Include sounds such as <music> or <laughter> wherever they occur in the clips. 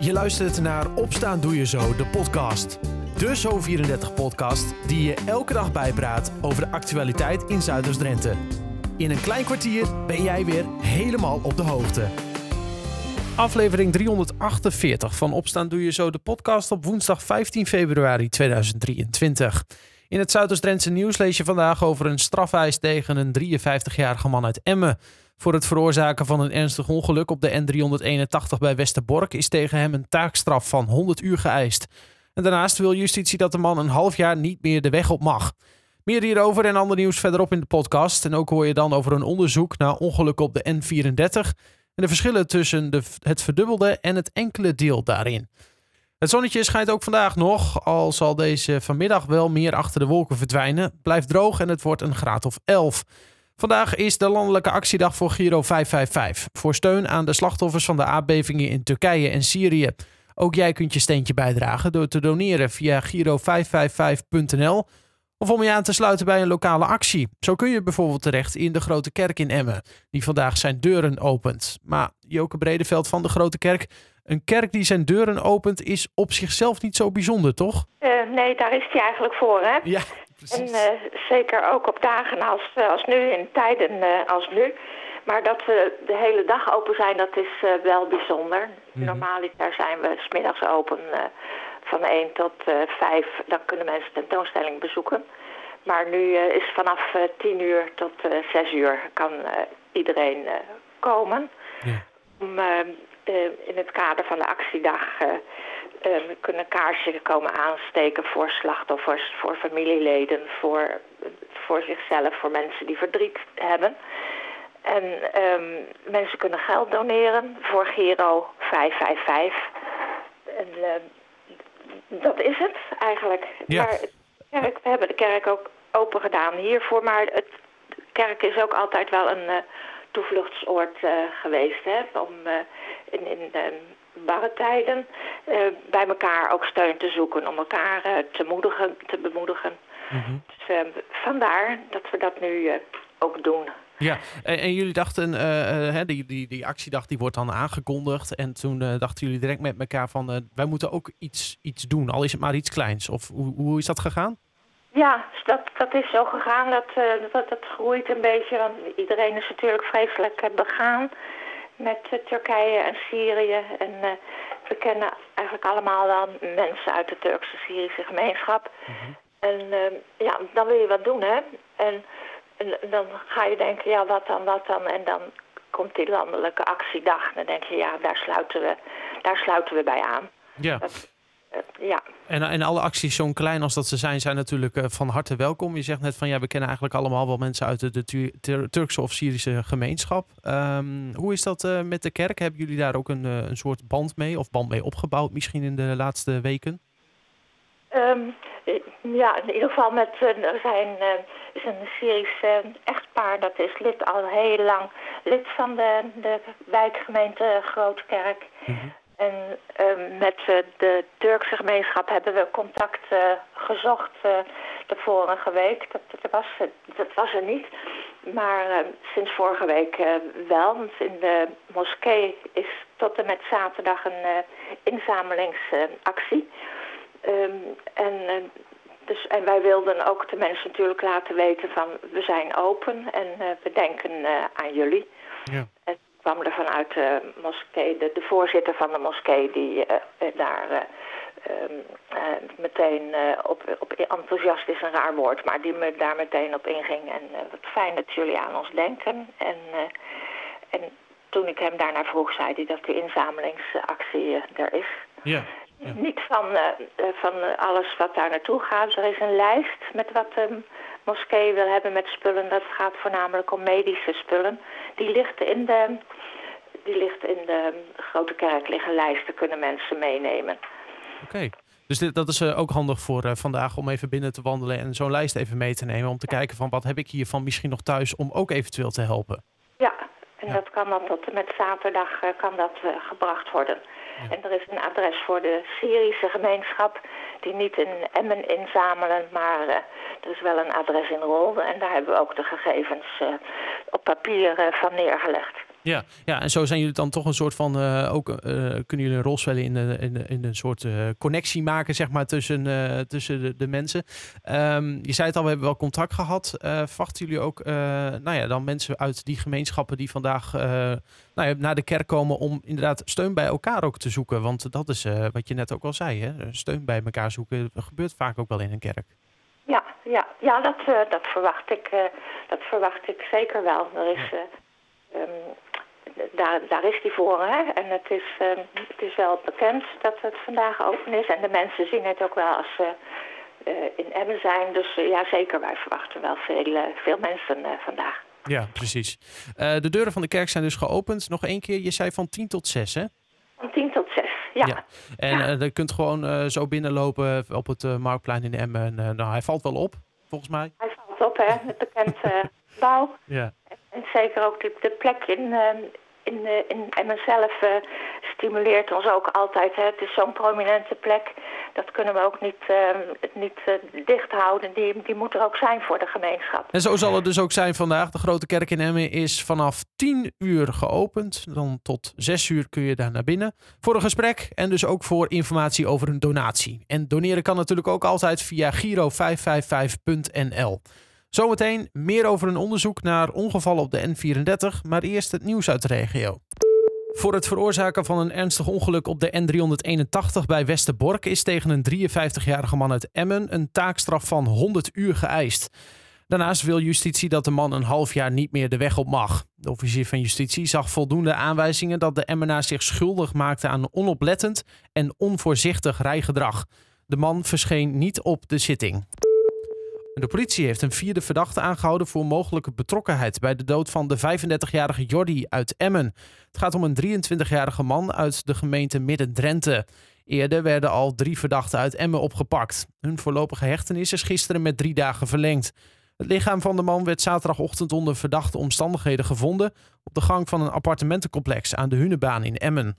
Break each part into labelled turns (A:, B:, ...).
A: Je luistert naar Opstaan Doe Je Zo, de podcast. De Zo34-podcast die je elke dag bijpraat over de actualiteit in Zuiders-Drenthe. In een klein kwartier ben jij weer helemaal op de hoogte. Aflevering 348 van Opstaan Doe Je Zo, de podcast op woensdag 15 februari 2023. In het Zuiders-Drentse nieuws lees je vandaag over een strafeis tegen een 53-jarige man uit Emmen. Voor het veroorzaken van een ernstig ongeluk op de N381 bij Westerbork is tegen hem een taakstraf van 100 uur geëist. En daarnaast wil justitie dat de man een half jaar niet meer de weg op mag. Meer hierover en ander nieuws verderop in de podcast. En ook hoor je dan over een onderzoek naar ongelukken op de N34 en de verschillen tussen de, het verdubbelde en het enkele deel daarin. Het zonnetje schijnt ook vandaag nog, al zal deze vanmiddag wel meer achter de wolken verdwijnen. Blijft droog en het wordt een graad of 11. Vandaag is de landelijke actiedag voor Giro 555. Voor steun aan de slachtoffers van de aardbevingen in Turkije en Syrië. Ook jij kunt je steentje bijdragen door te doneren via giro555.nl of om je aan te sluiten bij een lokale actie. Zo kun je bijvoorbeeld terecht in de Grote Kerk in Emmen, die vandaag zijn deuren opent. Maar Joke Bredeveld van de Grote Kerk, een kerk die zijn deuren opent is op zichzelf niet zo bijzonder, toch?
B: Uh, nee, daar is hij eigenlijk voor, hè?
A: Ja,
B: En uh, zeker ook op dagen als, uh, als nu, in tijden als nu. Maar dat we de hele dag open zijn, dat is wel bijzonder. Mm -hmm. Normaliter zijn we smiddags open van 1 tot 5. Dan kunnen mensen tentoonstelling bezoeken. Maar nu is vanaf 10 uur tot 6 uur kan iedereen komen.
A: Ja.
B: Om in het kader van de actiedag uh, kunnen kaarsjes komen aansteken voor slachtoffers, voor familieleden, voor, voor zichzelf, voor mensen die verdriet hebben. En um, mensen kunnen geld doneren voor Giro 555. En uh, dat is het eigenlijk.
A: Ja.
B: Maar kerk, we hebben de kerk ook open gedaan hiervoor, maar het, de kerk is ook altijd wel een uh, toevluchtsoord geweest. Hè, om in, in barre tijden bij elkaar ook steun te zoeken, om elkaar te, moedigen, te bemoedigen.
A: Mm -hmm.
B: Dus vandaar dat we dat nu ook doen.
A: Ja, en, en jullie dachten, die, die, die actiedag die wordt dan aangekondigd. En toen dachten jullie direct met elkaar van, wij moeten ook iets, iets doen, al is het maar iets kleins. Of hoe, hoe is dat gegaan?
B: Ja, dat, dat is zo gegaan. Dat, dat, dat groeit een beetje, want iedereen is natuurlijk vreselijk begaan met uh, Turkije en Syrië. En uh, we kennen eigenlijk allemaal wel mensen uit de Turkse Syrische gemeenschap.
A: Mm -hmm.
B: En uh, ja, dan wil je wat doen, hè. En, en, dan ga je denken, ja, wat dan, wat dan? En dan komt die landelijke actiedag. Dan denk je, ja, daar sluiten we, daar sluiten we bij aan.
A: Ja.
B: Dat, ja.
A: En, en alle acties, zo klein als dat ze zijn, zijn natuurlijk uh, van harte welkom. Je zegt net van ja, we kennen eigenlijk allemaal wel mensen uit de, de Tur Turkse of Syrische gemeenschap. Um, hoe is dat uh, met de kerk? Hebben jullie daar ook een, uh, een soort band mee of band mee opgebouwd misschien in de laatste weken?
B: Um, ja, in ieder geval met, er zijn, is een Syrisch echtpaar, dat is lid al heel lang, lid van de, de wijkgemeente Grootkerk.
A: Mm -hmm.
B: En uh, met uh, de Turkse gemeenschap hebben we contact uh, gezocht de vorige week. Dat, dat, was, dat was er niet. Maar sinds vorige week wel. Want in de moskee is tot en met zaterdag een inzamelingsactie. Um, en, dus, en wij wilden ook de mensen natuurlijk laten weten van we zijn open en we denken aan jullie.
A: Ja.
B: En, kwam er vanuit de moskee, de, de voorzitter van de moskee, die uh, daar uh, uh, meteen op, op enthousiast is een raar woord, maar die me daar meteen op inging. En wat fijn dat jullie aan ons denken. En, en toen ik hem daarna vroeg, zei hij dat de inzamelingsactie er is.
A: Ja. Ja.
B: Niet van, van alles wat daar naartoe gaat. Er is een lijst met wat de moskee wil hebben met spullen. Dat gaat voornamelijk om medische spullen. Die ligt in de, die ligt in de grote kerk, liggen lijsten, kunnen mensen meenemen.
A: Oké. Okay. Dus dit, dat is uh, ook handig voor uh, vandaag om even binnen te wandelen en zo'n lijst even mee te nemen. Om te kijken van wat heb ik hiervan misschien nog thuis om ook eventueel te helpen.
B: Ja, en
A: Ja.
B: dat kan dan tot en met zaterdag uh, kan dat gebracht worden. En er is een adres voor de Syrische gemeenschap die niet in Emmen inzamelen, maar er is wel een adres in Rolde. En daar hebben we ook de gegevens op papier van neergelegd.
A: Ja, ja, en zo zijn jullie dan toch een soort van, uh, ook uh, kunnen jullie een rol spelen in, in, in, een soort connectie maken, zeg maar, tussen, tussen de, de mensen. Um, je zei het al, we hebben wel contact gehad. verwachten jullie ook, nou ja, dan mensen uit die gemeenschappen die vandaag nou ja, naar de kerk komen om inderdaad steun bij elkaar ook te zoeken? Want dat is wat je net ook al zei, hè? steun bij elkaar zoeken gebeurt vaak ook wel in een kerk.
B: Ja, ja, ja dat, dat, verwacht ik, dat verwacht ik zeker wel. Er is... Um, daar, daar is die voor. Hè? En het is, uh, het is wel bekend dat het vandaag open is. En de mensen zien het ook wel als ze uh, in Emmen zijn. Dus uh, ja, zeker, wij verwachten wel veel, veel mensen vandaag.
A: Ja, precies. de deuren van de kerk zijn dus geopend. Nog één keer, je zei van 10 tot 6, hè?
B: Van 10 tot 6, ja. ja.
A: En ja. je kunt gewoon zo binnenlopen op het Marktplein in Emmen. nou, hij valt wel op, volgens mij.
B: Hij valt op, hè? Het bekende <laughs> bouw. Ja. En zeker ook de, de plek in, in, in Emmen zelf uh, stimuleert ons ook altijd. Hè. Het is zo'n prominente plek. Dat kunnen we ook niet, uh, niet dicht houden. Die, die moet er ook zijn voor de gemeenschap.
A: En zo zal het dus ook zijn vandaag. De Grote Kerk in Emmen is vanaf 10 uur geopend. Dan tot 6 uur kun je daar naar binnen. Voor een gesprek en dus ook voor informatie over een donatie. En doneren kan natuurlijk ook altijd via giro555.nl. Zometeen meer over een onderzoek naar ongevallen op de N34, maar eerst het nieuws uit de regio. Voor het veroorzaken van een ernstig ongeluk op de N381 bij Westerbork is tegen een 53-jarige man uit Emmen een taakstraf van 100 uur geëist. Daarnaast wil justitie dat de man een half jaar niet meer de weg op mag. De officier van justitie zag voldoende aanwijzingen dat de Emmenaar zich schuldig maakte aan onoplettend en onvoorzichtig rijgedrag. De man verscheen niet op de zitting. De politie heeft een vierde verdachte aangehouden voor mogelijke betrokkenheid bij de dood van de 35-jarige Jordi uit Emmen. Het gaat om een 23-jarige man uit de gemeente Midden-Drenthe. Eerder werden al drie verdachten uit Emmen opgepakt. Hun voorlopige hechtenis is gisteren met drie dagen verlengd. Het lichaam van de man werd zaterdagochtend onder verdachte omstandigheden gevonden op de gang van een appartementencomplex aan de Hunebaan in Emmen.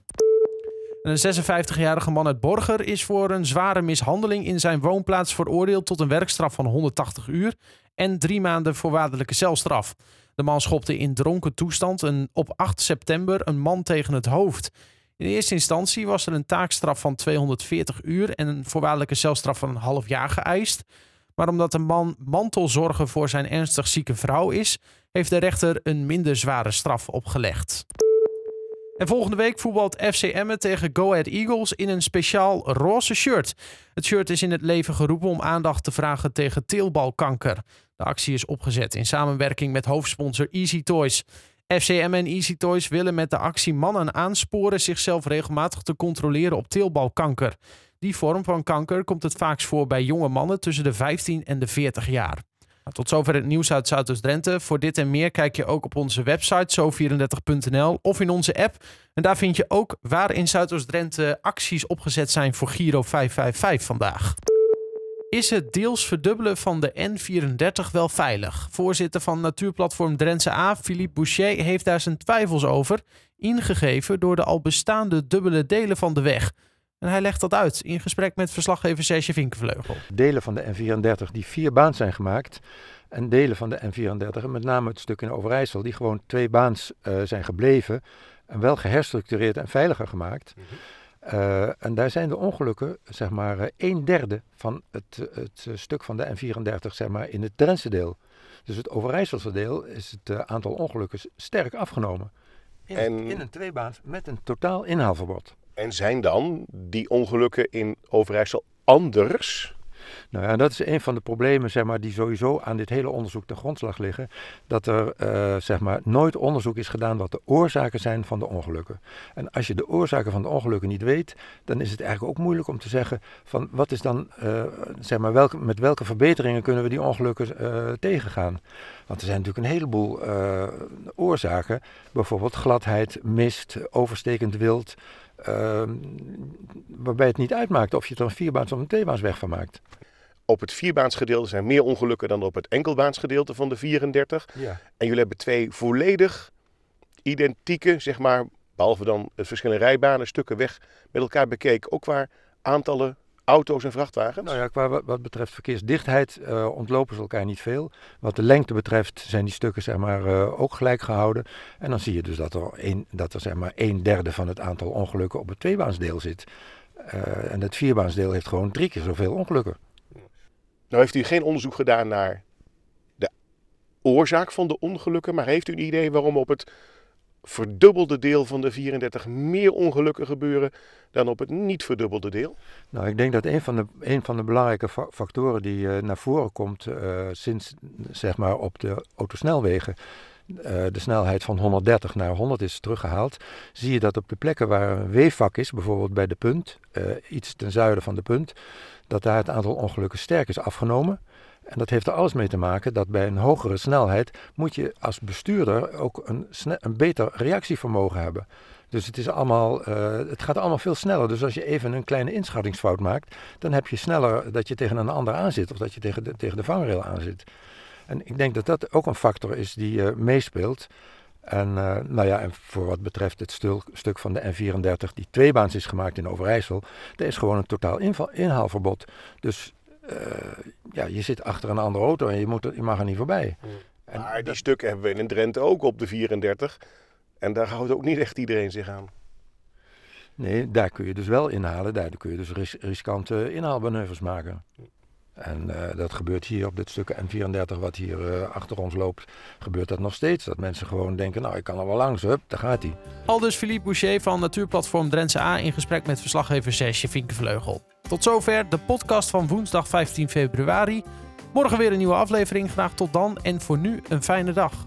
A: Een 56-jarige man uit Borger is voor een zware mishandeling in zijn woonplaats veroordeeld tot een werkstraf van 180 uur en drie maanden voorwaardelijke celstraf. De man schopte in dronken toestand een, op 8 september een man tegen het hoofd. In eerste instantie was er een taakstraf van 240 uur en een voorwaardelijke celstraf van een half jaar geëist. Maar omdat de man mantelzorger voor zijn ernstig zieke vrouw is, heeft de rechter een minder zware straf opgelegd. En volgende week voetbalt FC Emmen tegen Go Ahead Eagles in een speciaal roze shirt. Het shirt is in het leven geroepen om aandacht te vragen tegen teelbalkanker. De actie is opgezet in samenwerking met hoofdsponsor Easy Toys. FCM en Easy Toys willen met de actie mannen aansporen zichzelf regelmatig te controleren op teelbalkanker. Die vorm van kanker komt het vaakst voor bij jonge mannen tussen de 15 en de 40 jaar. Nou, tot zover het nieuws uit Zuidoost-Drenthe. Voor dit en meer kijk je ook op onze website zo34.nl of in onze app. En daar vind je ook waar in Zuidoost-Drenthe acties opgezet zijn voor Giro 555 vandaag. Is het deels verdubbelen van de N34 wel veilig? Voorzitter van natuurplatform Drentse A, Philippe Boucher, heeft daar zijn twijfels over, ingegeven door de al bestaande dubbele delen van de weg. En hij legt dat uit in gesprek met verslaggever Serge Vinkenvleugel.
C: Delen van de N34 die vier baans zijn gemaakt. En delen van de N34, met name het stuk in Overijssel, die gewoon twee baans uh, zijn gebleven. En wel geherstructureerd en veiliger gemaakt. Mm -hmm. uh, en daar zijn de ongelukken, zeg maar, uh, een derde van het, het stuk van de N34, zeg maar, in het Drentse deel. Dus het Overijsselse deel is het aantal ongelukken sterk afgenomen. In, en... in een tweebaans met een totaal inhaalverbod.
D: En zijn dan die ongelukken in Overijssel anders?
C: Nou ja, dat is een van de problemen zeg maar, die sowieso aan dit hele onderzoek ten grondslag liggen. Dat er uh, zeg maar, nooit onderzoek is gedaan wat de oorzaken zijn van de ongelukken. En als je de oorzaken van de ongelukken niet weet, dan is het eigenlijk ook moeilijk om te zeggen van wat is dan, uh, zeg maar, welke, met welke verbeteringen kunnen we die ongelukken uh, tegengaan. Want er zijn natuurlijk een heleboel oorzaken, bijvoorbeeld gladheid, mist, overstekend wild. Uh, waarbij het niet uitmaakt of je er een vierbaansweg of een tweebaansweg van maakt.
D: Op het vierbaansgedeelte zijn meer ongelukken dan op het enkelbaansgedeelte van de 34. Ja. En jullie hebben twee volledig identieke, zeg maar, behalve dan het verschillende rijbanen, stukken weg met elkaar bekeken. Ook qua aantallen auto's en vrachtwagens?
C: Nou ja, qua wat betreft verkeersdichtheid uh, ontlopen ze elkaar niet veel. Wat de lengte betreft zijn die stukken zeg maar, uh, ook gelijk gehouden. En dan zie je dus dat er, een, dat er zeg maar, een derde van het aantal ongelukken op het tweebaansdeel zit. Uh, en het vierbaansdeel heeft gewoon drie keer zoveel ongelukken.
D: Nou heeft u geen onderzoek gedaan naar de oorzaak van de ongelukken, maar heeft u een idee waarom op het verdubbelde deel van de 34 meer ongelukken gebeuren dan op het niet verdubbelde deel?
C: Nou, ik denk dat een van de, een van de belangrijke factoren die uh, naar voren komt uh, sinds zeg maar op de autosnelwegen uh, de snelheid van 130 naar 100 is teruggehaald, zie je dat op de plekken waar een weefvak is, bijvoorbeeld bij de punt, iets ten zuiden van de punt, dat daar het aantal ongelukken sterk is afgenomen. En dat heeft er alles mee te maken dat bij een hogere snelheid moet je als bestuurder ook een, een beter reactievermogen hebben. Dus het, is allemaal, uh, het gaat allemaal veel sneller. Dus als je even een kleine inschattingsfout maakt, dan heb je sneller dat je tegen een ander aanzit of dat je tegen de, tegen de vangrail aanzit. En ik denk dat dat ook een factor is die uh, meespeelt. En, uh, nou ja, en voor wat betreft het stuk van de N34 die tweebaans is gemaakt in Overijssel, er is gewoon een totaal inhaalverbod. Dus ja, je zit achter een andere auto en je, moet er, je mag er niet voorbij.
D: Hmm. En maar die dat... stukken hebben we in Drenthe ook op de 34. En daar houdt ook niet echt iedereen zich aan.
C: Nee, daar kun je dus wel inhalen. Daar kun je dus ris riskante inhaalmanoeuvres maken. En uh, dat gebeurt hier op dit stuk N34 wat hier uh, achter ons loopt, gebeurt dat nog steeds. Dat mensen gewoon denken, nou ik kan er wel langs, hup, daar gaat hij.
A: Aldus Philippe Boucher van Natuurplatform Drentse A in gesprek met verslaggever Sesje Vinkenvleugel. Tot zover de podcast van woensdag 15 februari. Morgen weer een nieuwe aflevering. Graag tot dan en voor nu een fijne dag.